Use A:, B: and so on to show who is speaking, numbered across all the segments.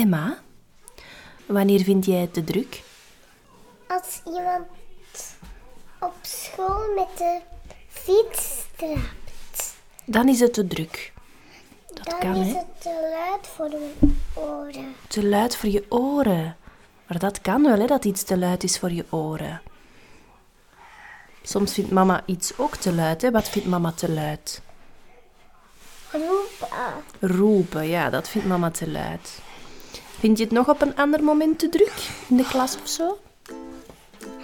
A: Emma, wanneer vind jij het te druk?
B: Als iemand op school met de fiets trapt,
A: Dan is het te druk. Dat
B: dan
A: kan,
B: is
A: hè?
B: het te luid voor de oren.
A: Te luid voor je oren. Maar dat kan wel, hè, dat iets te luid is voor je oren. Soms vindt mama iets ook te luid, hè. Wat vindt mama te luid?
B: Roepen.
A: Roepen, ja, dat vindt mama te luid. Vind je het nog op een ander moment te druk? In de klas of zo?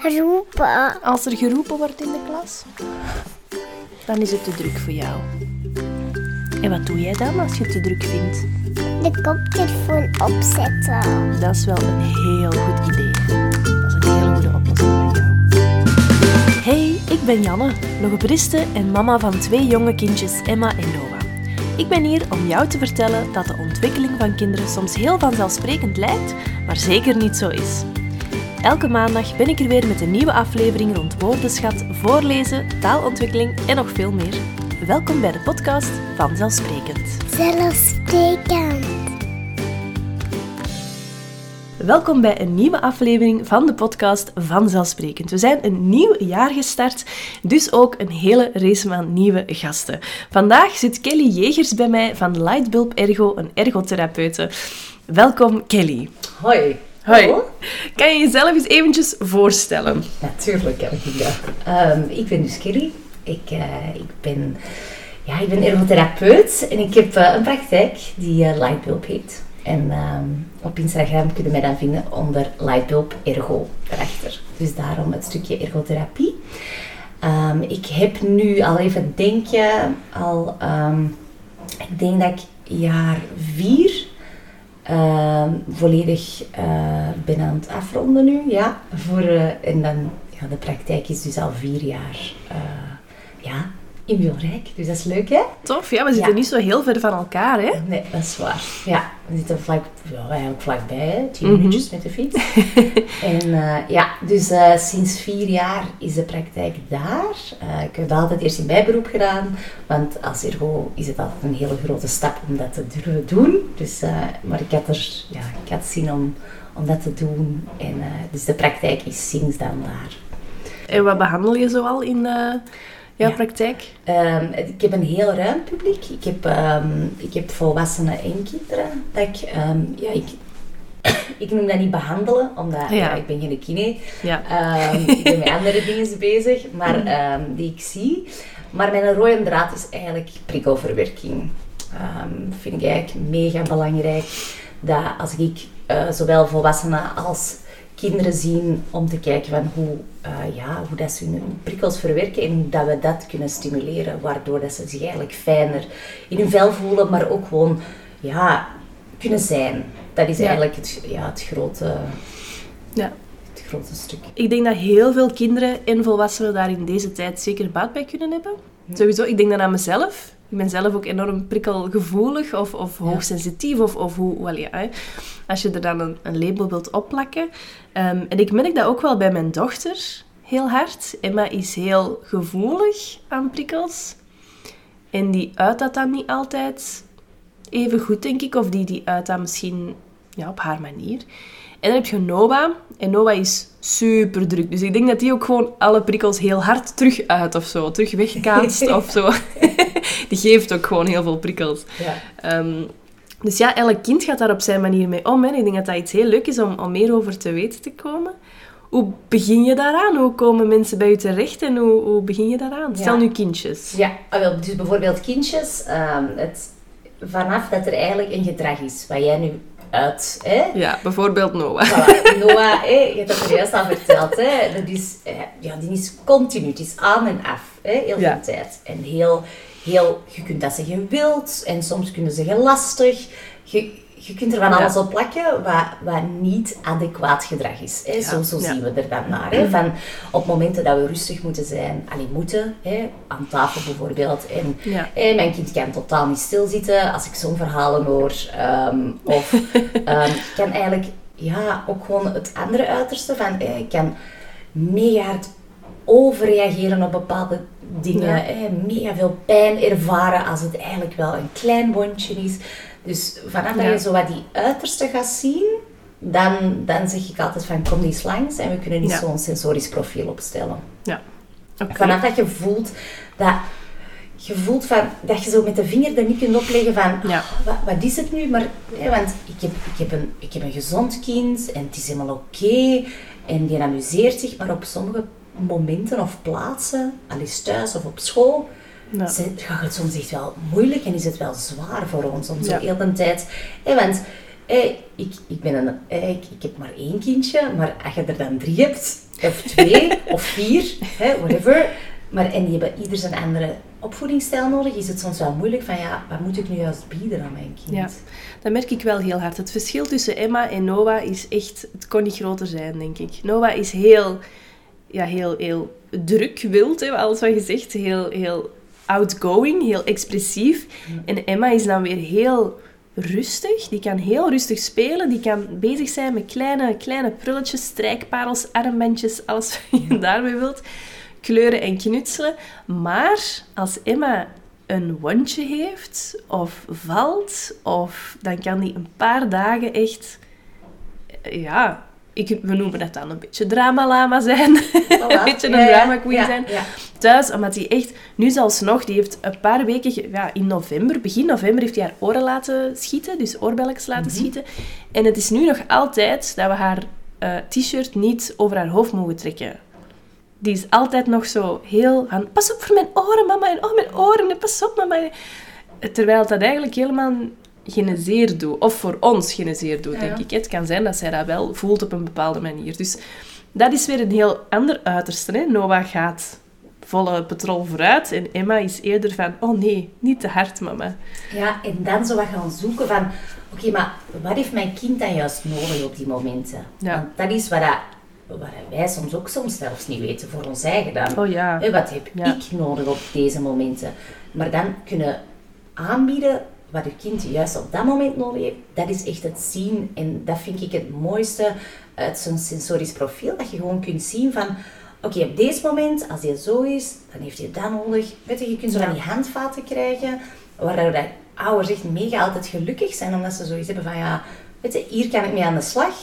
B: Roepen.
A: Als er geroepen wordt in de klas? Dan is het te druk voor jou. En wat doe jij dan als je het te druk vindt?
B: De koptelefoon opzetten.
A: Dat is wel een heel goed idee. Dat is een hele goede oplossing bij jou. Hey, ik ben Janne, logopediste en mama van twee jonge kindjes, Emma en Noah. Ik ben hier om jou te vertellen dat de ontwikkeling van kinderen soms heel vanzelfsprekend lijkt, maar zeker niet zo is. Elke maandag ben ik er weer met een nieuwe aflevering rond woordenschat, voorlezen, taalontwikkeling en nog veel meer. Welkom bij de podcast Vanzelfsprekend.
B: Zelfsprekend.
A: Welkom bij een nieuwe aflevering van de podcast Vanzelfsprekend. We zijn een nieuw jaar gestart, dus ook een hele race aan nieuwe gasten. Vandaag zit Kelly Jegers bij mij van Lightbulb Ergo, een ergotherapeute. Welkom Kelly.
C: Hoi.
A: Hoi. Kan je jezelf eens eventjes voorstellen?
C: Natuurlijk kan ik dat. Ik ben dus Kelly. Ik, eh, ik, ben, ja, ik ben ergotherapeut en ik heb eh, een praktijk die eh, Lightbulb heet. En ehm, op Instagram kunnen mij dan vinden onder Lightbulb Ergo daarachter. Dus daarom het stukje ergotherapie. Ehm, ik heb nu al even denken, al, ehm, ik denk dat ik jaar vier volledig eh, ben aan het afronden nu. Ja, voor, eh, en dan, ja, de praktijk is dus al vier jaar eh, ja, in Wilrijk. Dus dat is leuk, hè?
A: Tof, ja, we zitten
C: Ja.
A: niet zo heel ver van elkaar, hè?
C: Nee, dat is waar. Ja, we zitten vlak, ja, eigenlijk vlakbij, hè? tien
A: Mhm.
C: minuutjes met de fiets. en eh, ja, dus eh, sinds vier jaar is de praktijk daar. Eh, ik heb dat altijd eerst in bijberoep gedaan, want als ergo is het altijd een hele grote stap om dat te durven doen. Dus, maar ik had er, ja, ik had zin om, om dat te doen. En dus de praktijk is sinds dan daar.
A: En wat behandel je zoal in eh, jouw
C: Ja.
A: praktijk?
C: Ehm, ik heb een heel ruim publiek. Ik heb, ehm, ik heb volwassenen en kinderen. Dat ik, ehm, ja, ik, ik noem dat niet behandelen, omdat
A: Ja.
C: ja. ik ben geen kine.
A: Ja.
C: Ik ben met andere dingen bezig, maar, ehm, die ik zie. Maar mijn rode draad is eigenlijk prikkelverwerking. Vind ik eigenlijk mega belangrijk. Dat als ik eh, zowel volwassenen als kinderen zien om te kijken van hoe, eh, ja, hoe dat ze hun prikkels verwerken en dat we dat kunnen stimuleren, waardoor dat ze zich eigenlijk fijner in hun vel voelen, maar ook gewoon ja, kunnen zijn. Dat is
A: Ja.
C: eigenlijk het, ja, het, grote,
A: Ja.
C: het grote stuk.
A: Ik denk dat heel veel kinderen en volwassenen daar in deze tijd zeker baat bij kunnen hebben. Sowieso, ik denk dan aan mezelf. Ik ben zelf ook enorm prikkelgevoelig of, of hoogsensitief. Of, of hoe, wel ja, hè. als je er dan een, een label wilt opplakken. Ehm, en ik merk dat ook wel bij mijn dochter heel hard. Emma is heel gevoelig aan prikkels. En die uit dat dan niet altijd even goed, denk ik. Of die, die uit dat misschien ja, op haar manier. En dan heb je Noah. En Noah is super druk. Dus ik denk dat die ook gewoon alle prikkels heel hard terug uit of zo. Terug wegkaatst of zo. Die geeft ook gewoon heel veel prikkels.
C: Ja.
A: Ehm, dus ja, elk kind gaat daar op zijn manier mee om. Hè. Ik denk dat dat iets heel leuk is om, om meer over te weten te komen. Hoe begin je daaraan? Hoe komen mensen bij je terecht en hoe, hoe begin je daaraan? Stel nu kindjes.
C: Ja, ah, wel, dus bijvoorbeeld kindjes, ehm, het, vanaf dat er eigenlijk een gedrag is, wat jij nu uit, hè?
A: Ja, bijvoorbeeld Noah.
C: Voilà. Noah, hè, je hebt dat er juist al verteld, hè? Dat is, eh, ja, die is continu, het is aan en af, hè? heel
A: Ja.
C: veel tijd. En heel, heel, je kunt dat zeggen wild, en soms kunnen ze zeggen lastig. Je, je kunt er van
A: Ja.
C: alles op plakken wat, wat niet adequaat gedrag is. Hè? Zo, zo
A: ja.
C: zien we er dan naar. Hè? Van op momenten dat we rustig moeten zijn, alleen moeten, hè? aan tafel bijvoorbeeld. En hè, mijn kind kan totaal niet stilzitten als ik zo'n verhalen hoor. ehm, of ehm, kan eigenlijk ja, ook gewoon het andere uiterste van, eh, ik kan mega hard overreageren op bepaalde dingen.
A: Ja.
C: hè, mega veel pijn ervaren als het eigenlijk wel een klein wondje is. Dus vanaf dat je zo wat die uiterste gaat zien, dan, dan zeg ik altijd van kom eens langs en we kunnen eens
A: Ja.
C: zo'n sensorisch profiel opstellen.
A: Ja. Oké.
C: Vanaf dat je voelt dat je voelt van, dat je zo met de vinger er niet kunt opleggen van
A: Ja.
C: "Ah, wat, wat is het nu? Maar, want ik heb, ik, heb een, ik heb een gezond kind en het is helemaal oké en die amuseert zich, maar op sommige momenten of plaatsen, al is thuis of op school,
A: Ja.
C: gaat het soms echt wel moeilijk en is het wel zwaar voor ons om zo
A: Ja.
C: heel de tijd... Hè, want hè, ik, ik, ben een, ik, ik heb maar één kindje, maar als je er dan drie hebt, of twee, of vier, whatever... Maar, en die hebben ieder zijn andere opvoedingsstijl nodig, is het soms wel moeilijk van ja, wat moet ik nu juist bieden aan mijn kind?
A: Ja, dat merk ik wel heel hard. Het verschil tussen Emma en Noah is echt... Het kon niet groter zijn, denk ik. Noah is heel, ja, heel, heel druk, wild, hè, alles wat je zegt. Heel, heel outgoing, heel expressief. En Emma is dan weer heel rustig. Die kan heel rustig spelen. Die kan bezig zijn met kleine, kleine prulletjes, strijkparels, armbandjes, alles wat je daarbij wilt. Kleuren en knutselen. Maar als Emma een wondje heeft of valt, of dan kan die een paar dagen echt, eh, ja, ik, we noemen dat dan een beetje dramalama zijn.
C: Voilà.
A: een beetje een
C: ja,
A: drama queen
C: ja,
A: zijn.
C: Ja.
A: Thuis, omdat hij echt, nu zelfs nog, die heeft een paar weken, ja, in november, begin november, heeft hij haar oren laten schieten, dus oorbelletjes laten
C: Mhm.
A: schieten. En het is nu nog altijd dat we haar eh, t-shirt niet over haar hoofd mogen trekken. Die is altijd nog zo heel van, pas op voor mijn oren, mama, en oh, mijn oren, en pas op, mama. Terwijl dat eigenlijk helemaal geen zeer doet. Of voor ons geen zeer doet,
C: Ja.
A: denk ik. Het kan zijn dat zij dat wel voelt op een bepaalde manier. Dus dat is weer een heel ander uiterste. Hè? Noah gaat volle patrol vooruit en Emma is eerder van, oh nee, niet te hard, mama.
C: Ja, en dan zo wat gaan zoeken van... Oké, maar wat heeft mijn kind dan juist nodig op die momenten?
A: Ja.
C: Want dat is wat, dat, wat wij soms ook soms zelfs niet weten voor ons eigen dan.
A: Oh ja.
C: Wat heb
A: Ja.
C: ik nodig op deze momenten? Maar dan kunnen aanbieden wat je kind juist op dat moment nodig heeft, dat is echt het zien. En dat vind ik het mooiste uit zo'n sensorisch profiel. Dat je gewoon kunt zien van, oké, op deze moment, als hij zo is, dan heeft hij dat nodig. Weet je, je kunt zo van die handvaten krijgen, waardoor dat ouders echt mega altijd gelukkig zijn, omdat ze zoiets hebben van, ja, weet je, hier kan ik mee aan de slag.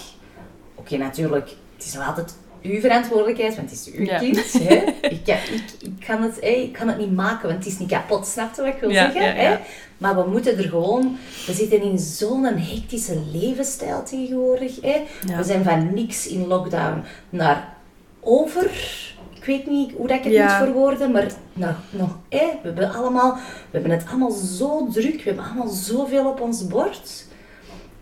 C: Oké, natuurlijk, het is nog altijd uw verantwoordelijkheid, want het is uw
A: Ja.
C: kind. Hè? Ik, kan, ik, ik, kan het, hè, ik kan het niet maken, want het is niet kapot. Snap je wat ik wil
A: Ja,
C: zeggen? Hè? Maar we moeten er gewoon... We zitten in zo'n hectische levensstijl tegenwoordig. Hè? We zijn van niks in lockdown naar over... Ik weet niet hoe dat ik het
A: Ja.
C: moet verwoorden, maar nog, nog, hè? we, hebben allemaal, we hebben het allemaal zo druk. We hebben allemaal zoveel op ons bord.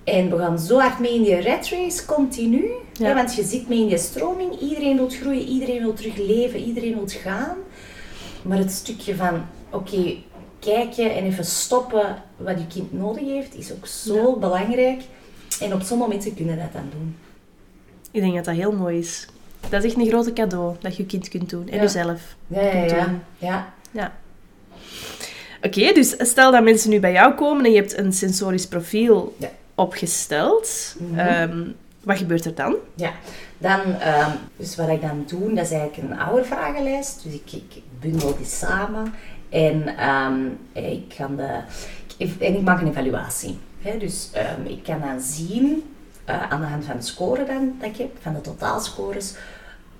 C: En we gaan zo hard mee in die red race, continu.
A: Ja.
C: Hè, want je zit mee in die stroming. Iedereen wil groeien, iedereen wil terug leven, iedereen wil gaan. Maar het stukje van, oké, kijken en even stoppen wat je kind nodig heeft, is ook zo belangrijk. En op zo'n momenten kunnen dat dan doen.
A: Ik denk dat dat heel mooi is. Dat is echt een grote cadeau dat je je kind kunt doen. En
C: Ja.
A: jezelf.
C: Ja, ja,
A: Kunt
C: ja.
A: doen.
C: ja.
A: Ja. Oké, dus stel dat mensen nu bij jou komen en je hebt een sensorisch profiel Opgesteld.
C: Mhm.
A: Ehm, wat gebeurt er dan?
C: Ja, dan, ehm, dus wat ik dan doe, dat is eigenlijk een oudervragenlijst. Dus ik, ik bundel die samen en ehm, ik, kan de, ik, en ik maak een evaluatie. Dus ik kan dan zien, eh, aan de hand van de score dan, dat ik heb, van de totaalscores,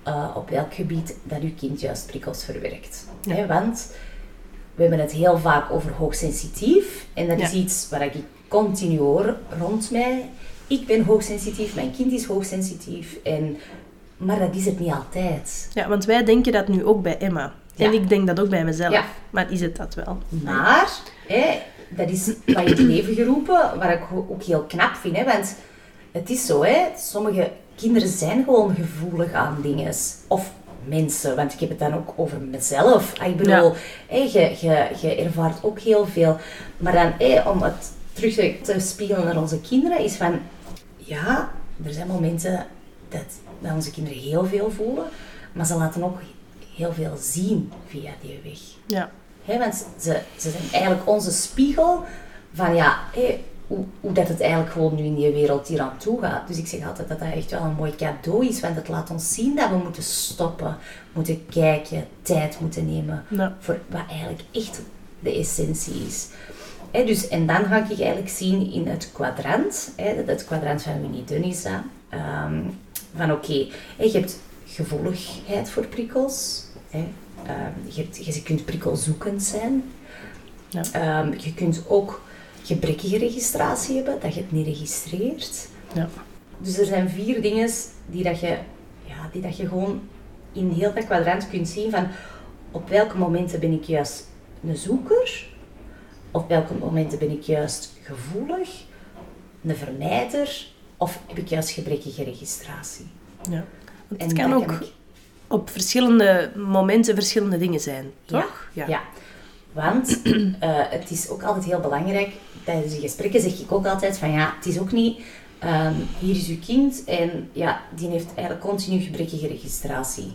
C: eh, op welk gebied dat uw kind juist prikkels verwerkt.
A: Ja.
C: Want we hebben het heel vaak over hoogsensitief en dat is iets waar ik continu hoor rond mij. Ik ben hoogsensitief, mijn kind is hoogsensitief, en, maar dat is het niet altijd.
A: Ja, want wij denken dat nu ook bij Emma.
C: Ja.
A: En ik denk dat ook bij mezelf.
C: Ja.
A: Maar is het dat wel?
C: Maar, hè, dat is wat in het leven geroepen, wat ik ook heel knap vind. Hè, want het is zo, hè, sommige kinderen zijn gewoon gevoelig aan dingen. Of mensen, want ik heb het dan ook over mezelf. Ah, Ik bedoel, hè, je, je, je ervaart ook heel veel. Maar dan, hè, om het terug te, spiegelen naar onze kinderen, is van... Ja, er zijn momenten dat, dat onze kinderen heel veel voelen, maar ze laten ook heel veel zien via die weg.
A: Ja.
C: Hè, want ze, ze zijn eigenlijk onze spiegel van ja, hoe, hoe dat het eigenlijk gewoon nu in die wereld hier aan toe gaat. Dus ik zeg altijd dat dat echt wel een mooi cadeau is, want het laat ons zien dat we moeten stoppen, moeten kijken, tijd moeten nemen
A: Ja.
C: voor wat eigenlijk echt de essentie is. Dus, en dan ga ik eigenlijk zien in het kwadrant, hè, het- kwadrant van Winnie Dunisa, ehm, van oké, je hebt gevoeligheid voor prikkels, hè, ehm, je, hebt, je kunt prikkelzoekend zijn,
A: Ja.
C: Ehm, je kunt ook gebrekkige registratie hebben, dat je het niet registreert.
A: Ja.
C: Dus er zijn vier dingen die, dat je, ja, die dat je gewoon in heel dat kwadrant kunt zien van op welke momenten ben ik juist een zoeker, op welke momenten ben ik juist gevoelig, een vermijder of heb ik juist gebrekkige registratie.
A: Ja. Want
C: En
A: het kan ook
C: ik-
A: op verschillende momenten verschillende dingen zijn, toch?
C: Ja. Want eh, het is ook altijd heel belangrijk, tijdens de gesprekken zeg ik ook altijd van ja, het is ook niet, ehm, hier is uw kind en ja, die heeft eigenlijk continu gebrekkige registratie.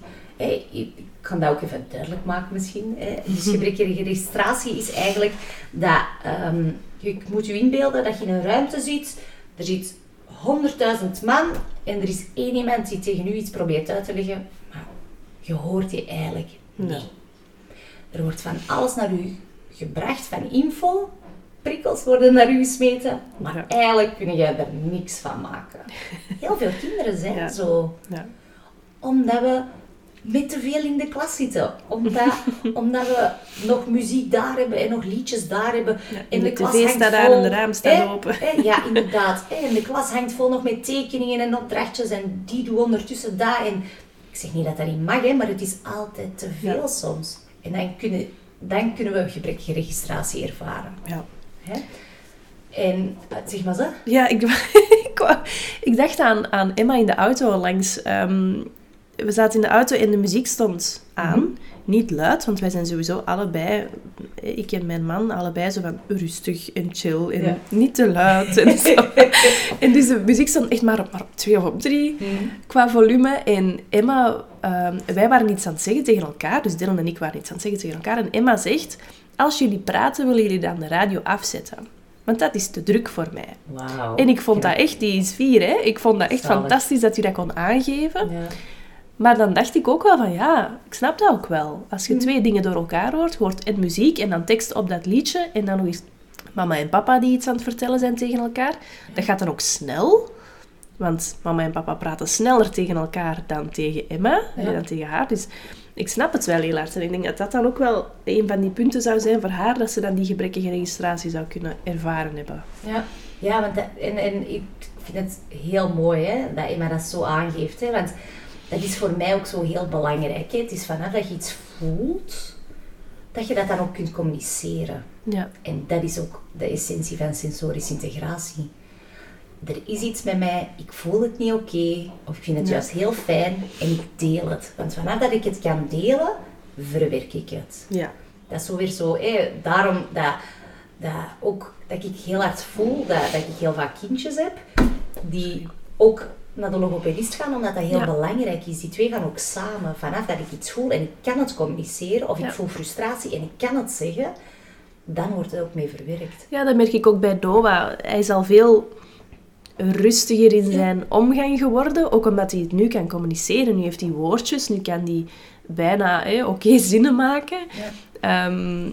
C: Ik kan dat ook even duidelijk maken misschien. Hè. Dus gebrekkige registratie is eigenlijk dat ehm, je moet je inbeelden dat je in een ruimte zit, er zit honderdduizend man en er is één iemand die tegen u iets probeert uit te leggen, maar je hoort die eigenlijk niet.
A: Ja.
C: Er wordt van alles naar u gebracht, van info. Prikkels worden naar u gesmeten, maar
A: Ja.
C: eigenlijk kun jij er niks van maken. Heel veel kinderen zijn
A: Ja.
C: zo.
A: Ja.
C: Omdat we met te veel in de klas zitten. Omdat, omdat we nog muziek daar hebben en nog liedjes daar hebben. en
A: de
C: klas hangt
A: staat daar en de raam staat open.
C: ja, inderdaad. En de klas hangt vol nog met tekeningen en opdrachtjes. En die doen ondertussen. En ik zeg niet dat dat niet mag, hè, maar het is altijd te veel
A: Ja.
C: soms. En dan kunnen, dan kunnen we gebrekkige registratie ervaren.
A: Ja.
C: Hè? En eh, zeg maar zo.
A: Ja, ik, ik dacht aan, aan Emma in de auto langs. ehm, we zaten in de auto en de muziek stond aan.
C: Mhm.
A: Niet luid, want wij zijn sowieso allebei, ik en mijn man, allebei zo van rustig en chill en
C: Ja.
A: niet te luid. En, zo. en dus de muziek stond echt maar op, maar op twee of op drie qua volume. En Emma, ehm, wij waren iets aan het zeggen tegen elkaar, dus Dylan en ik waren iets aan het zeggen tegen elkaar. En Emma zegt, als jullie praten, willen jullie dan de radio afzetten. Want dat is te druk voor mij. En ik vond dat echt, die is vier, hè. Ik vond dat echt
C: Zalig.
A: fantastisch dat je dat kon aangeven.
C: Ja.
A: Maar dan dacht ik ook wel van, ja, ik snap dat ook wel. Als je
C: Mhm.
A: twee dingen door elkaar hoort, hoort en muziek en dan tekst op dat liedje, en dan nog eens mama en papa die iets aan het vertellen zijn tegen elkaar, dat gaat dan ook snel. Want mama en papa praten sneller tegen elkaar dan tegen Emma,
C: Ja.
A: hè, dan tegen haar. Dus ik snap het wel heel hard. En ik denk dat dat dan ook wel een van die punten zou zijn voor haar, dat ze dan die gebrekkige registratie zou kunnen ervaren hebben.
C: Ja, ja want dat, en, en ik vind het heel mooi hè, dat Emma dat zo aangeeft. Hè, want dat is voor mij ook zo heel belangrijk. Hè. Het is vanaf dat je iets voelt, dat je dat dan ook kunt communiceren.
A: Ja,
C: En dat is ook de essentie van sensorische integratie. Er is iets met mij, ik voel het niet oké, of ik vind het
A: Ja.
C: juist heel fijn en ik deel het. Want vanaf dat ik het kan delen, verwerk ik het.
A: ja.
C: Dat is zo weer zo, hè, daarom dat, dat ook dat ik heel hard voel dat, dat ik heel vaak kindjes heb die ook naar de logopedist gaan, omdat dat heel
A: Ja.
C: belangrijk is. Die twee gaan ook samen. Vanaf dat ik iets voel en ik kan het communiceren, of
A: Ja.
C: ik voel frustratie en ik kan het zeggen, dan wordt het ook mee verwerkt.
A: Ja, dat merk ik ook bij Doa. Hij is al veel rustiger in zijn omgang geworden, ook omdat hij het nu kan communiceren. Nu heeft hij woordjes, nu kan hij bijna oké zinnen maken. Ehm,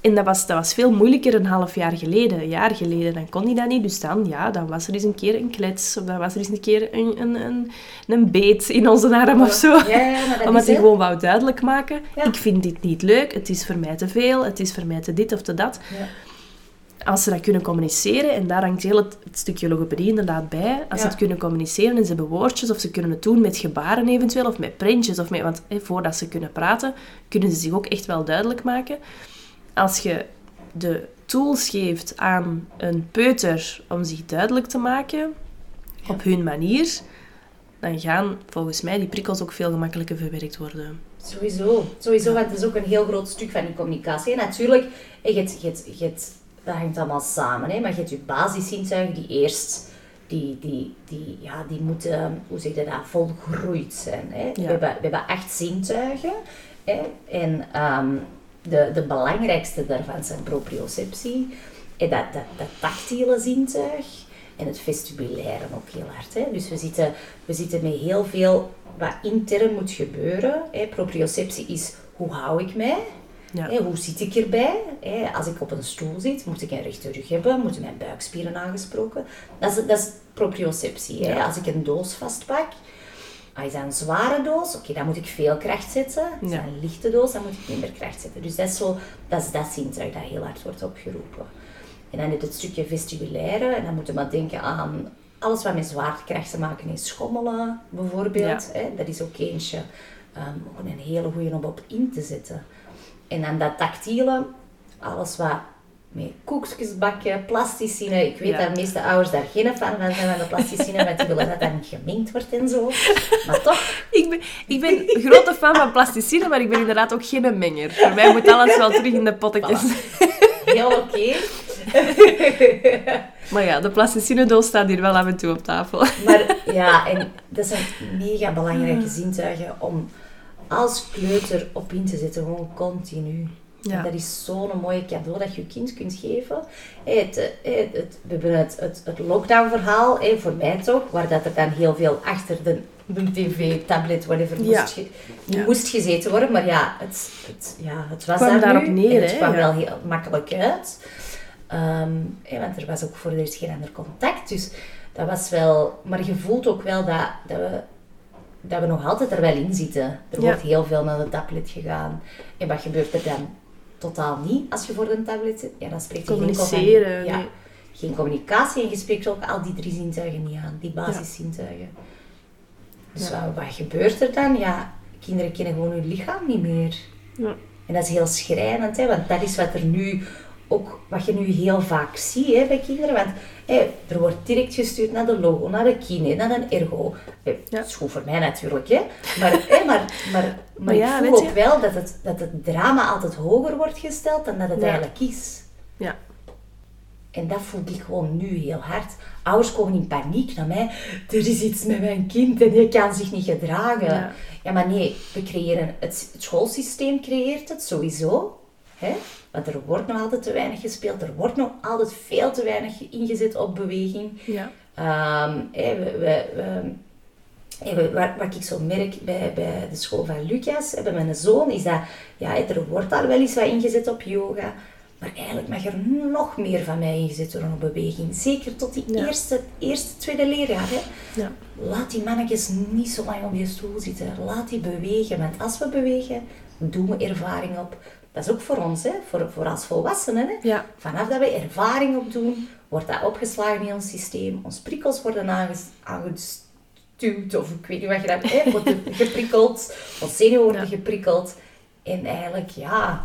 A: en dat was, dat was veel moeilijker een half jaar geleden, een jaar geleden. Dan kon hij dat niet. Dus dan, ja, dan was er eens een keer een klets. Of dan was er eens een keer een, een, een, een beet in onze arm of zo.
C: Ja, ja, maar dat
A: Omdat hij gewoon wou duidelijk maken.
C: Ja.
A: Ik vind dit niet leuk. Het is voor mij te veel. Het is voor mij te dit of te dat. Als ze dat kunnen communiceren, en daar hangt heel het, het stukje logopedie inderdaad bij. Als ze het kunnen communiceren en ze hebben woordjes, of ze kunnen het doen met gebaren eventueel, of met prentjes. Of met, want voordat ze kunnen praten, kunnen ze zich ook echt wel duidelijk maken. Als je de tools geeft aan een peuter om zich duidelijk te maken, op hun manier, dan gaan volgens mij die prikkels ook veel gemakkelijker verwerkt worden.
C: Sowieso, sowieso, want het is ook een heel groot stuk van je communicatie. En natuurlijk, je hebt, je hebt, je hebt, dat hangt allemaal samen, hè, maar je hebt je basiszintuigen die eerst, die, die, die, ja, die moeten, hoe zeg je dat, volgroeid zijn. Hè. We, hebben, we hebben acht zintuigen hè, en ehm, de, de belangrijkste daarvan zijn proprioceptie, en dat, dat, dat tactiele zintuig en het vestibulaire ook heel hard. Hè. Dus we zitten, we zitten met heel veel wat intern moet gebeuren. Hè. Proprioceptie is hoe hou ik mij?
A: Ja.
C: Hoe zit ik erbij? Als ik op een stoel zit, moet ik een rechte rug hebben? Moeten mijn buikspieren aangesproken? Dat is, dat is proprioceptie. Hè?
A: Ja.
C: Als ik een doos vastpak, ah, is dat een zware doos? Oké, dan moet ik veel kracht zetten. Is
A: Ja.
C: dat een lichte doos? Dan moet ik minder kracht zetten. Dus dat is, zo, dat, is dat zintuig dat heel hard wordt opgeroepen. En dan heb je het stukje vestibulaire. En dan moeten we maar denken aan alles wat met zwaartekracht te maken heeft. Schommelen bijvoorbeeld. Hè? Dat is ook eentje. ook een hele goede om op in te zetten. En dan dat tactiele, alles wat met koekjes bakken, plasticine. Ik weet
A: Ja.
C: dat de meeste ouders daar geen fan van zijn van de plasticine, want die willen dat dat niet gemengd wordt en zo. Maar toch,
A: Ik ben, ik ben een grote fan van plasticine, maar ik ben inderdaad ook geen menger. Voor mij moet alles wel terug in de pottekjes.
C: heel oké.
A: Maar ja, de plasticinedoos staat hier wel af en toe op tafel.
C: Maar ja, en dat zijn mega belangrijke zintuigen om als kleuter op in te zetten, gewoon continu.
A: Ja.
C: En dat is zo'n mooie cadeau dat je je kind kunt geven. Het, het, we hebben het, het, het lockdown-verhaal, voor mij toch, waar dat er dan heel veel achter de, de tv, tablet, whatever,
A: Ja.
C: moest,
A: Ja.
C: moest gezeten worden. Maar ja, het, het, ja, het was
A: kwam
C: daar
A: daarop
C: nu
A: neer,
C: het kwam wel heel makkelijk uit. Ehm, want er was ook voor de eerst geen ander contact. Dus dat was wel... Maar je voelt ook wel dat, dat, we, dat we nog altijd er wel in zitten. Er wordt heel veel naar de tablet gegaan. En wat gebeurt er dan? Totaal niet als je voor een tablet zit. Ja, dan spreekt je geen
A: Communiceren,
C: commu- ja,
A: nee.
C: geen communicatie en je spreekt ook al die drie zintuigen niet aan. Die basiszintuigen. Dus
A: Ja.
C: wat, wat gebeurt er dan? Ja, kinderen kennen gewoon hun lichaam niet meer.
A: Ja.
C: En dat is heel schrijnend, hè, want dat is wat er nu ook, wat je nu heel vaak ziet hè, bij kinderen. Want hè, er wordt direct gestuurd naar de logo, naar de kine, naar een ergo. Eh,
A: Ja.
C: Dat is goed voor mij natuurlijk, hè. Maar, hè, maar, maar, maar,
A: ja,
C: ik voel ook wel dat het, dat het drama altijd hoger wordt gesteld dan dat het
A: Ja.
C: eigenlijk is.
A: Ja.
C: En dat voel ik gewoon nu heel hard. Ouders komen in paniek naar mij. Er is iets met mijn kind en hij kan zich niet gedragen.
A: Ja.
C: Ja, maar nee, we creëren, het, het schoolsysteem creëert het sowieso. Hè? Er wordt nog altijd te weinig gespeeld. Er wordt nog altijd veel te weinig ingezet op beweging.
A: Ja.
C: Ehm, we, we, we- wat, wat ik zo merk bij, bij de school van Lucas, hè, bij mijn zoon, is dat ja, er wordt daar wel eens wat ingezet op yoga. Maar eigenlijk mag er nog meer van mij ingezet worden op beweging. Zeker tot die
A: Ja.
C: eerste, eerste, tweede leerjaar. Hè.
A: Ja.
C: Laat die mannetjes niet zo lang op je stoel zitten. Laat die bewegen. Want als we bewegen, doen we ervaring op. Dat is ook voor ons, hè? Voor, voor als volwassenen. Hè?
A: Ja.
C: Vanaf dat we ervaring opdoen, wordt dat opgeslagen in ons systeem. Onze prikkels worden aanges, aangestuurd, of ik weet niet wat je dat hè, wordt geprikkeld. Ons zenuwen worden
A: Ja.
C: geprikkeld. En eigenlijk, ja,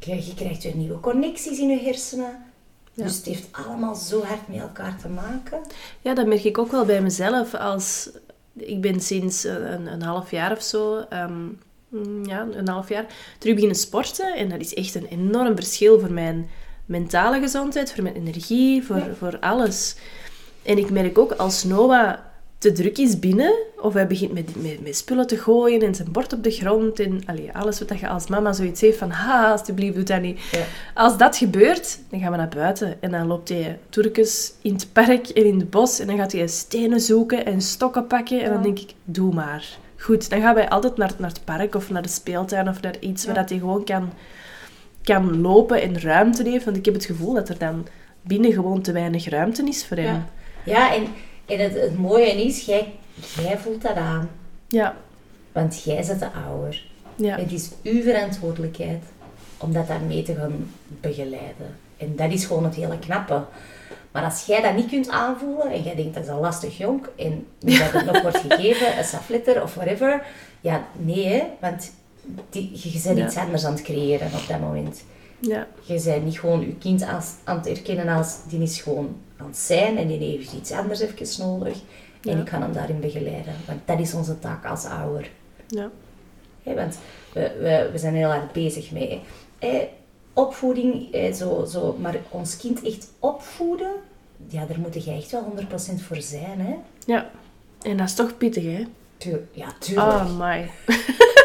C: je, je krijgt weer nieuwe connecties in je hersenen.
A: Ja.
C: Dus het heeft allemaal zo hard met elkaar te maken.
A: Ja, dat merk ik ook wel bij mezelf. Als, ik ben sinds een, een half jaar of zo, ehm, ja, een half jaar, terug beginnen sporten. En dat is echt een enorm verschil voor mijn mentale gezondheid, voor mijn energie, voor, voor alles. En ik merk ook als Noah te druk is binnen, of hij begint met, met, met spullen te gooien en zijn bord op de grond en allee, alles wat je als mama zoiets heeft van ha, alsjeblieft, doe dat niet.
C: Ja.
A: Als dat gebeurt, dan gaan we naar buiten en dan loopt hij turkens in het park en in het bos en dan gaat hij stenen zoeken en stokken pakken en dan denk ik, doe maar. Goed, dan gaan wij altijd naar, naar het park of naar de speeltuin of naar iets waar dat hij gewoon kan, kan lopen en ruimte heeft. Want ik heb het gevoel dat er dan binnen gewoon te weinig ruimte is voor hem.
C: Ja, ja en, en het, het mooie is, jij, jij voelt dat aan.
A: Ja,
C: Want jij bent de ouder.
A: ja,
C: Het is uw verantwoordelijkheid om dat daarmee te gaan begeleiden. En dat is gewoon het hele knappe. Maar als jij dat niet kunt aanvoelen en jij denkt dat is een lastig jonk en dat het nog wordt gegeven, een safletter of whatever, ja, nee hè, want die, je bent
A: Ja.
C: iets anders aan het creëren op dat moment.
A: ja,
C: Je bent niet gewoon je kind als, aan het erkennen als, die is gewoon aan het zijn en die heeft iets anders even nodig. En
A: Ja.
C: ik ga hem daarin begeleiden, want dat is onze taak als ouder.
A: ja,
C: Hè, want we, we, we zijn heel hard bezig hè, opvoeding, hè, zo, zo, maar ons kind echt opvoeden, ja, daar moet je echt wel 100% voor zijn. Hè?
A: ja. En dat is toch pittig, hè?
C: Ja, tuurlijk.
A: Oh, my.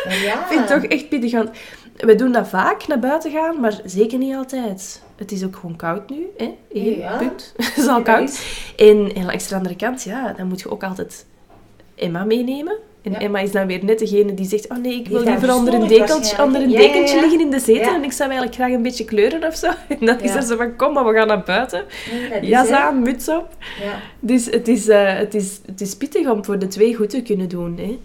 C: Ja,
A: Ik vind het toch echt pittig, want we doen dat vaak, naar buiten gaan, maar zeker niet altijd. Het is ook gewoon koud nu, hè? Eén,
C: Ja.
A: punt. Het is al koud. En, en langs de andere kant, ja, dan moet je ook altijd Emma meenemen. En
C: Ja.
A: Emma is dan weer net degene die zegt, oh nee, ik wil liever onder een
C: verstoord
A: dekentje, onder een
C: Ja, ja,
A: dekentje
C: ja.
A: liggen in de zetel
C: Ja.
A: en ik zou eigenlijk graag een beetje kleuren of zo. En dan is
C: Ja.
A: er zo van, kom maar, we gaan naar buiten. Jas aan, muts op.
C: Ja.
A: Dus het is, eh, het, is, het is pittig om voor de twee goed te kunnen doen. Hè.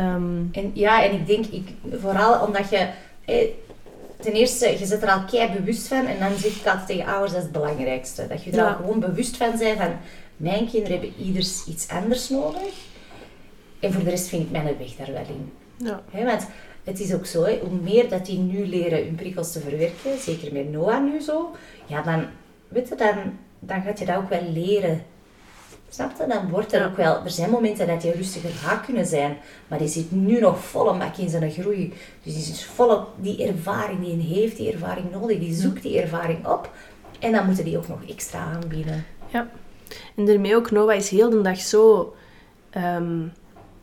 A: Ehm,
C: En ja, en ik denk, ik, vooral omdat je... eh, ten eerste, je zit er al kei bewust van. En dan zeg ik altijd tegen ouders, dat is het belangrijkste. Dat je er
A: Ja.
C: al gewoon bewust van bent van... Mijn kinderen hebben ieders iets anders nodig. En voor de rest vind ik mijn weg daar wel in.
A: ja.
C: Want het is ook zo, hoe meer dat die nu leren hun prikkels te verwerken, zeker met Noah nu zo, ja, dan, weet je, dan, dan gaat je dat ook wel leren. Snap je? Dan wordt er
A: Ja.
C: ook wel... Er zijn momenten dat je rustiger gaat kunnen zijn, maar die zit nu nog volle mak in zijn groei. Dus die is volop die ervaring die heeft, die ervaring nodig. Die zoekt die ervaring op. En dan moeten die ook nog extra aanbieden.
A: Ja. En daarmee ook, Noah is heel de dag zo, ehm,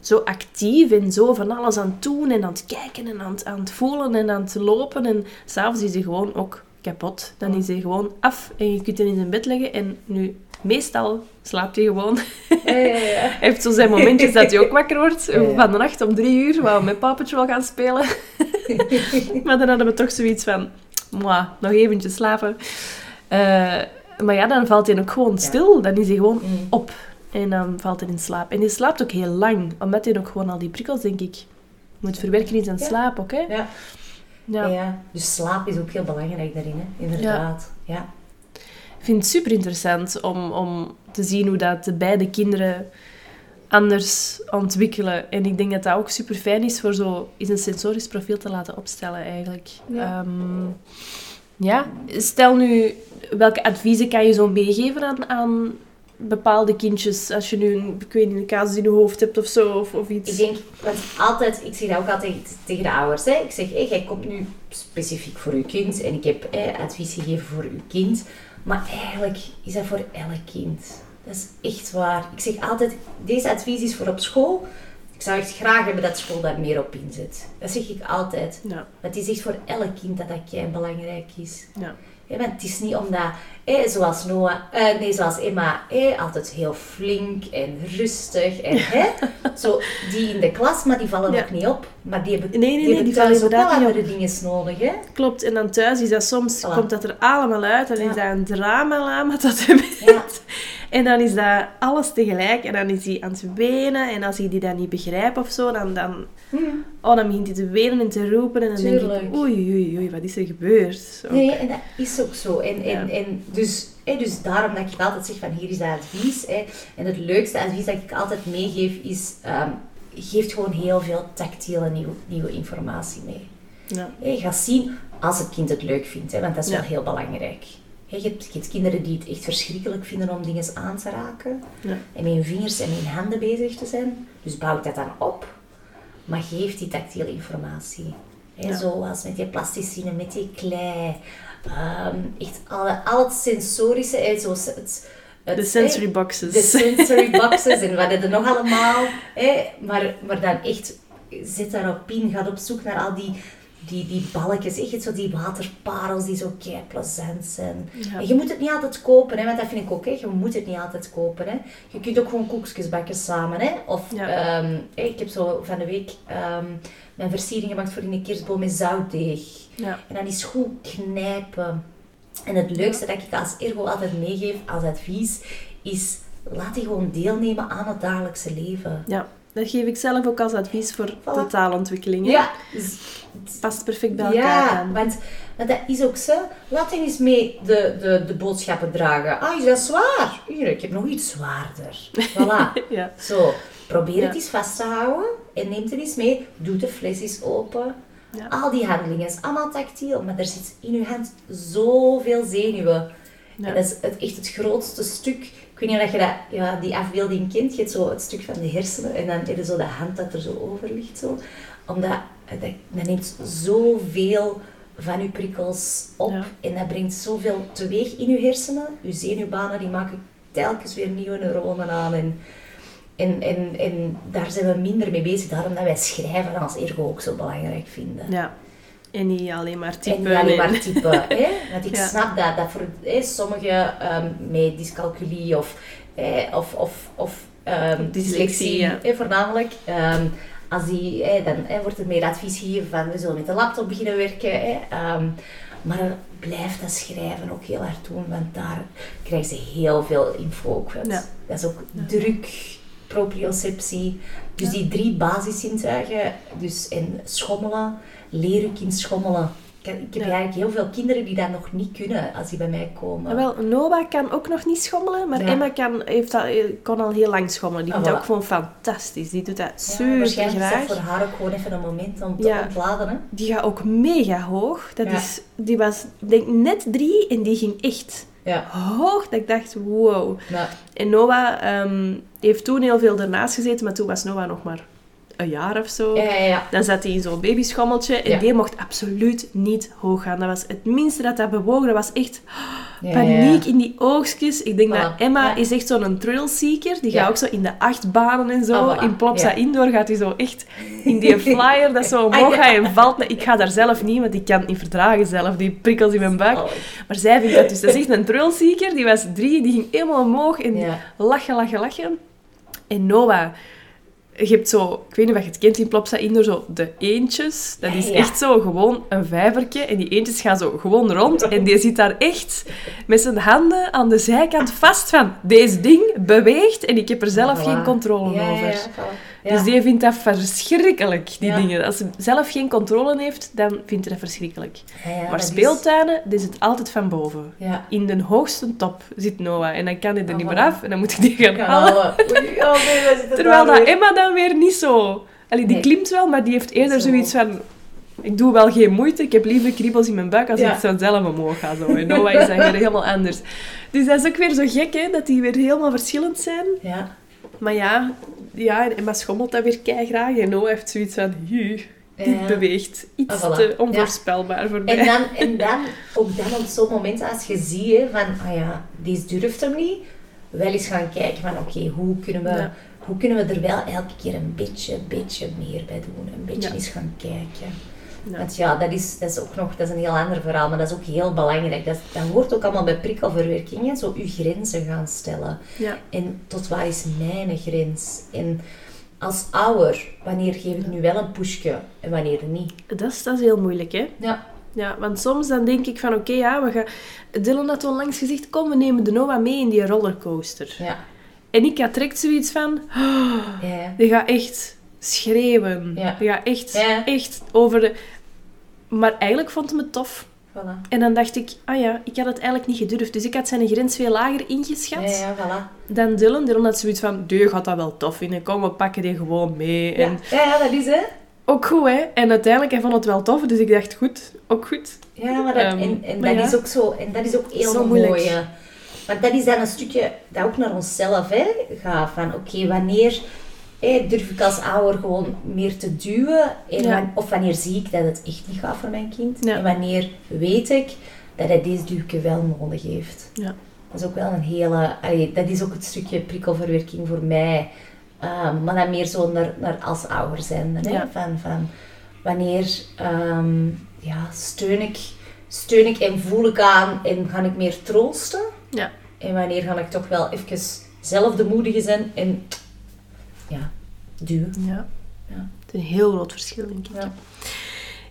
A: zo actief en zo van alles aan het doen en aan het kijken en aan het, aan het voelen en aan het lopen. En s'avonds is hij gewoon ook kapot. Dan is hij gewoon af en je kunt hem in zijn bed leggen. En nu, meestal slaapt hij gewoon.
C: Ja, ja, ja.
A: Hij heeft zo zijn momentjes dat hij ook wakker wordt. Van de nacht om drie uur, waar we met papetje wil gaan spelen. maar dan hadden we toch zoiets van, "Mwah, nog eventjes slapen. Eh, maar ja, dan valt hij ook gewoon stil. Dan is hij gewoon
C: Mm.
A: op. En dan valt hij in slaap. En hij slaapt ook heel lang. Omdat hij ook gewoon al die prikkels, denk ik, moet verwerken in zijn
C: Ja.
A: slaap ook. Hè?
C: Ja.
A: Ja.
C: Ja. Dus slaap is ook heel belangrijk daarin, hè? inderdaad. Ja.
A: Ik vind het super interessant om, om te zien hoe dat de beide kinderen anders ontwikkelen. En ik denk dat dat ook super fijn is voor zo eens een sensorisch profiel te laten opstellen eigenlijk.
C: Ja.
A: Ehm, ja. Stel nu, welke adviezen kan je zo meegeven aan, aan bepaalde kindjes? Als je nu een, ik weet niet, een casus in je hoofd hebt of zo, of, of iets.
C: Ik denk, want altijd, ik zeg dat ook altijd tegen de ouders. Hè. Ik zeg, hé, jij komt nu specifiek voor uw kind en ik heb advies gegeven voor uw kind. Maar eigenlijk is dat voor elk kind. Dat is echt waar. Ik zeg altijd, deze advies is voor op school. Ik zou echt graag hebben dat school daar meer op inzet. Dat zeg ik altijd.
A: Ja,
C: Want het is echt voor elk kind dat dat belangrijk is.
A: ja.
C: Want het is niet omdat, zoals Noah, eh, nee, zoals Emma, altijd heel flink en rustig en hè, zo die in de klas, maar die vallen
A: Ja.
C: ook niet op. Maar die hebben,
A: Nee, nee,
C: die
A: nee,
C: hebben
A: die vallen
C: thuis ook wel andere dingen nodig, hè?
A: Klopt, en dan thuis is dat soms,
C: Voilà.
A: komt dat er allemaal uit. Dan
C: Ja.
A: is dat een drama lama dat hij
C: Ja.
A: En dan is dat alles tegelijk. En dan is hij aan het wenen. En als hij die dan niet begrijpt of zo, dan, dan, oh, dan begint hij te wenen en te roepen. En dan denk
C: Tuurlijk.
A: ik, oei, oei, oei, wat is er gebeurd? Zo.
C: Nee, en dat is ook zo. En, en,
A: Ja.
C: en dus, dus daarom dat ik altijd zeg van hier is dat advies. En het leukste advies dat ik altijd meegeef is, ehm geef gewoon heel veel tactiele nieuwe, nieuwe informatie mee.
A: Ja.
C: Gaat zien als het kind het leuk vindt, want dat is
A: Ja.
C: wel heel belangrijk. Je hebt, je hebt kinderen die het echt verschrikkelijk vinden om dingen aan te raken.
A: Ja.
C: En met hun vingers en hun handen bezig te zijn. Dus bouw dat dan op. Maar geef die tactiele informatie.
A: Ja.
C: Zoals met die plasticine, met die klei. Ehm, echt alle, al het sensorische. Zoals het, het,
A: De sensory boxes.
C: de sensory boxes en wat hebben er nog allemaal. Maar, maar dan echt, zet daarop in, ga op zoek naar al die, die, die balkjes, echt zo die waterparels die zo kei plezant zijn.
A: Ja.
C: En je moet het niet altijd kopen, hè? want dat vind ik ook, hè? je moet het niet altijd kopen. Hè? Je kunt ook gewoon koekjes bakken samen. Hè? Of,
A: Ja.
C: ehm, ik heb zo van de week ehm, mijn versiering gemaakt voor in een kerstboom met zoutdeeg.
A: Ja.
C: En dan is goed knijpen. En het leukste dat ik als ergo altijd meegeef als advies is laat die gewoon deelnemen aan het dagelijkse leven.
A: ja, dat geef ik zelf ook als advies voor
C: Voilà.
A: totaalontwikkeling. hè.
C: Ja, dus-
A: Het past perfect bij elkaar
C: ja
A: aan.
C: want, want dat is ook zo. Laat eens mee de, de, de boodschappen dragen. Ah, is dat zwaar? Hier, ik heb nog iets zwaarder. Voilà.
A: Ja.
C: Zo, probeer het eens vast te houden en neem het eens mee. Doe de fles eens open.
A: Ja.
C: Al die handelingen is allemaal tactiel, maar er zit in uw hand zoveel zenuwen. En dat is het, echt het grootste stuk. Ik weet niet of je dat, ja, die afbeelding kent. Je hebt zo het stuk van de hersenen en dan heb je zo de hand dat er zo over ligt. Zo. Omdat dat, dat neemt zoveel van je prikkels op
A: Ja.
C: en dat brengt zoveel teweeg in je hersenen. Je zenuwbanen die maken telkens weer nieuwe neuronen aan. En, en, en, en daar zijn we minder mee bezig. Daarom dat wij schrijven als ergo ook zo belangrijk vinden.
A: ja. En niet alleen maar
C: En
A: typen.
C: niet alleen
A: en-
C: maar typen. hè? Want ik
A: Ja.
C: snap dat, dat voor hè, sommigen ehm, met dyscalculie of, hè, of, of, of ehm,
A: Dyslexie, ja.
C: eh, voornamelijk. Ehm, als die, eh, dan eh, wordt er meer advies gegeven van we zullen met de laptop beginnen werken. eh, ehm, maar blijf dat schrijven ook heel hard doen, want daar krijgen ze heel veel info ook.
A: Ja.
C: Dat is ook druk, proprioceptie. Dus die drie basiszintuigen, dus en schommelen, leer uw kind schommelen. Ik heb, ik heb
A: Ja.
C: eigenlijk heel veel kinderen die dat nog niet kunnen als die bij mij komen.
A: Ah, wel, Noah kan ook nog niet schommelen, maar
C: Ja.
A: Emma kan, heeft dat, eh, kon al heel lang schommelen. Die
C: Ah,
A: vindt dat ook gewoon fantastisch. Die doet dat
C: Ja,
A: super
C: waarschijnlijk is
A: graag.
C: dat voor haar ook gewoon even een moment om te ontladen. Hè?
A: Die gaat ook mega hoog. Dat is, die was, denk net drie en die ging echt
C: Ja.
A: hoog. Dat ik dacht, wow. En Noah ehm, heeft toen heel veel ernaast gezeten, maar toen was Noah nog maar een jaar of zo.
C: ja, ja, ja.
A: Dan zat hij in zo'n babyschommeltje en die mocht absoluut niet hoog gaan. Dat was het minste dat dat bewoog. Dat was echt paniek in die oogstjes. Ik denk
C: Voilà.
A: dat Emma is echt zo'n thrillseeker. Die gaat ook zo in de achtbanen en zo.
C: Ah, voilà.
A: In Plopsa. Indoor gaat hij zo echt in die flyer dat zo
C: Ah,
A: omhoog gaat en valt. Nee, Ik ga daar zelf niet, want ik kan het niet verdragen zelf. Die prikkels in mijn buik.
C: Oh,
A: Maar zij vindt dat dus. Dat is echt een thrillseeker. Die was drie, die ging helemaal omhoog en lachen, lachen, lachen. En Noah, je hebt zo, ik weet niet of je het kent in Plopsa Indoor, zo de eentjes. Dat is
C: Ja.
A: echt zo gewoon een vijvertje. En die eentjes gaan zo gewoon rond. En die zit daar echt met zijn handen aan de zijkant vast van, deze ding beweegt en ik heb er zelf
C: Voilà.
A: geen controle
C: Ja,
A: over.
C: ja, voilà. Ja.
A: Dus die vindt dat verschrikkelijk, die
C: Ja.
A: dingen. Als ze zelf geen controle heeft, dan vindt hij dat verschrikkelijk.
C: Ja,
A: maar
C: dat
A: speeltuinen, is het altijd van boven. In de hoogste top zit Noah. En dan kan hij er
C: Ah,
A: niet
C: voilà.
A: meer af. En dan moet ik die gaan halen.
C: oh nee,
A: Terwijl dat. Emma dan weer niet zo... Allee, die
C: Nee.
A: klimt wel, maar die heeft eerder
C: Zo.
A: zoiets van... Ik doe wel geen moeite, ik heb liever kriebels in mijn buik als ik zo zelf omhoog ga. Zo. En Noah is dan weer helemaal anders. Dus dat is ook weer zo gek, hè, dat die weer helemaal verschillend zijn.
C: Ja.
A: Maar ja, ja en Emma schommelt dat weer kei graag. En Noah heeft zoiets van... "Hu, Dit
C: Ja.
A: beweegt iets
C: Ah, voilà.
A: te onvoorspelbaar voor mij.
C: En dan, en dan, ook dan op zo'n moment als je ziet hè, van, ah ja, deze durft hem niet, wel eens gaan kijken van, oké, hoe kunnen we...
A: Ja.
C: Hoe kunnen we er wel elke keer een beetje, beetje meer bij doen? Een beetje eens gaan kijken.
A: Ja.
C: Want ja, dat is, dat is ook nog dat is een heel ander verhaal, maar dat is ook heel belangrijk. Dat, dat hoort ook allemaal bij prikkelverwerking, zo je grenzen gaan stellen.
A: Ja.
C: En tot waar is mijn grens? En als ouder, wanneer geef ik nu wel een pushje en wanneer niet?
A: Dat is, dat is heel moeilijk, hè.
C: Ja.
A: Ja, want soms dan denk ik van, oké, ja, we gaan... Dylan had onlangs gezegd, kom, we nemen de Noah mee in die rollercoaster.
C: Ja.
A: En ik had direct zoiets van, oh,
C: Ja.
A: die gaat echt schreeuwen.
C: Ja.
A: Echt,
C: Ja.
A: echt over de... Maar eigenlijk vond hij het tof.
C: Voilà.
A: En dan dacht ik, ah ja, ik had het eigenlijk niet gedurfd. Dus ik had zijn grens veel lager ingeschat
C: Ja, ja, voilà.
A: dan Dylan. Dylan had zoiets van, die gaat dat wel tof vinden. Kom, we pakken die gewoon mee.
C: Ja.
A: En
C: ja, ja, dat is hè.
A: ook goed, hè. En uiteindelijk, hij vond het wel tof. Dus ik dacht, goed, ook goed.
C: Ja, maar dat,
A: Ehm,
C: en, en
A: maar
C: dat is ook zo, en dat is ook heel
A: Zo
C: mooi.
A: moeilijk.
C: Want dat is dan een stukje dat ook naar onszelf hè, gaat. Van oké, wanneer durf ik als ouder gewoon meer te duwen? En
A: Ja.
C: of wanneer zie ik dat het echt niet gaat voor mijn kind?
A: Ja.
C: En wanneer weet ik dat hij deze duwke wel nodig heeft?
A: Ja.
C: Dat is ook wel een hele... allee, dat is ook het stukje prikkelverwerking voor mij. Ehm, maar dan meer zo naar, naar als ouder zijn. Hè? Van, van wanneer ehm, ja, steun, ik, steun ik en voel ik aan en ga ik meer troosten?
A: Ja.
C: En wanneer ga ik toch wel even zelf de moedige zijn en ja, duwen.
A: Ja.
C: Ja.
A: Het is een heel groot verschil, denk ik.
C: Ja.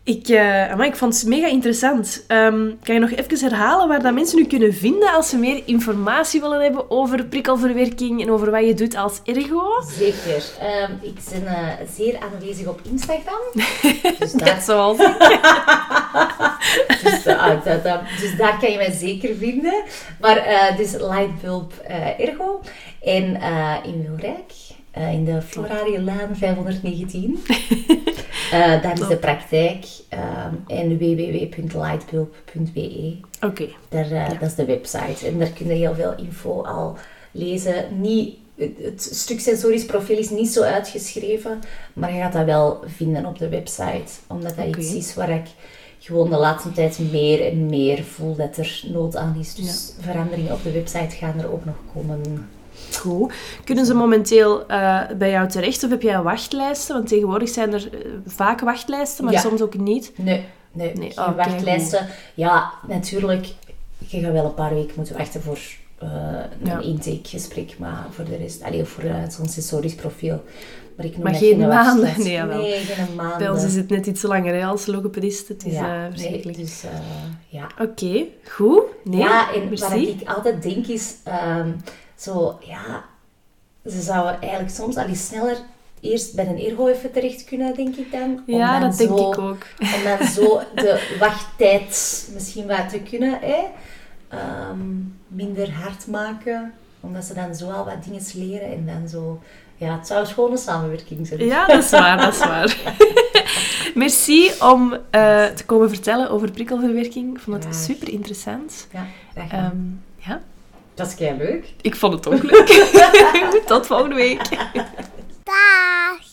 A: Ik, amai, ik vond het mega interessant. Ehm, kan je nog even herhalen waar dat mensen u kunnen vinden als ze meer informatie willen hebben over prikkelverwerking en over wat je doet als ergo?
C: Zeker. Ehm, ik ben eh, zeer aanwezig op Instagram. Dus daar
A: Net zoals
C: Dus, eh, ah, dat, dat- dus daar kan je mij zeker vinden. Maar dus Lightbulb Ergo. En in Wilrijk, eh, in de Florarielaan 519. Eh daar is de praktijk. en www.lightbulb.be.
A: Oké.
C: Daar, eh, Dat is de website. En daar kun je heel veel info al lezen. Niet, het, stuk sensorisch profiel is niet zo uitgeschreven, maar je gaat dat wel vinden op de website. Omdat dat iets is waar ik gewoon de laatste tijd meer en meer voel dat er nood aan is. Dus veranderingen op de website gaan er ook nog komen.
A: Goed. Kunnen ze momenteel eh, bij jou terecht of heb jij wachtlijsten? Want tegenwoordig zijn er eh, vaak wachtlijsten, maar
C: Ja.
A: soms ook niet.
C: Nee, nee,
A: oh,
C: wachtlijsten. Ja, natuurlijk. Je gaat wel een paar weken moeten wachten voor, eh, een
A: Ja.
C: intakegesprek, maar voor de rest, allee, voor zo'n sensorisch profiel. Maar, ik noem
A: Maar geen maanden? Nee, jawel.
C: nee, geen maanden.
A: Bij ons is het net iets langer hè, als logopedist. Het is
C: ja, nee,
A: verschrikkelijk.
C: dus ja.
A: Oké, goed. Nee,
C: ja, en
A: merci.
C: wat ik altijd denk is, ehm, zo, ja, ze zouden eigenlijk soms al eens sneller eerst bij een eargo even terecht kunnen, denk ik dan. Om
A: Ja,
C: dan
A: dat denk
C: zo-
A: ik ook.
C: Om dan zo de wachttijd misschien wat te kunnen, hè. Ehm, minder hard maken, omdat ze dan zo al wat dingen leren en dan zo... Ja, het zou een schone samenwerking zijn.
A: Ja, dat is waar, dat is waar. Merci om eh, te komen vertellen over prikkelverwerking. Ik vond het
C: Graag.
A: super interessant.
C: Ja, dat, gaat.
A: ja,
C: dat is kei leuk.
A: Ik vond het ook leuk. Tot volgende week. Dag.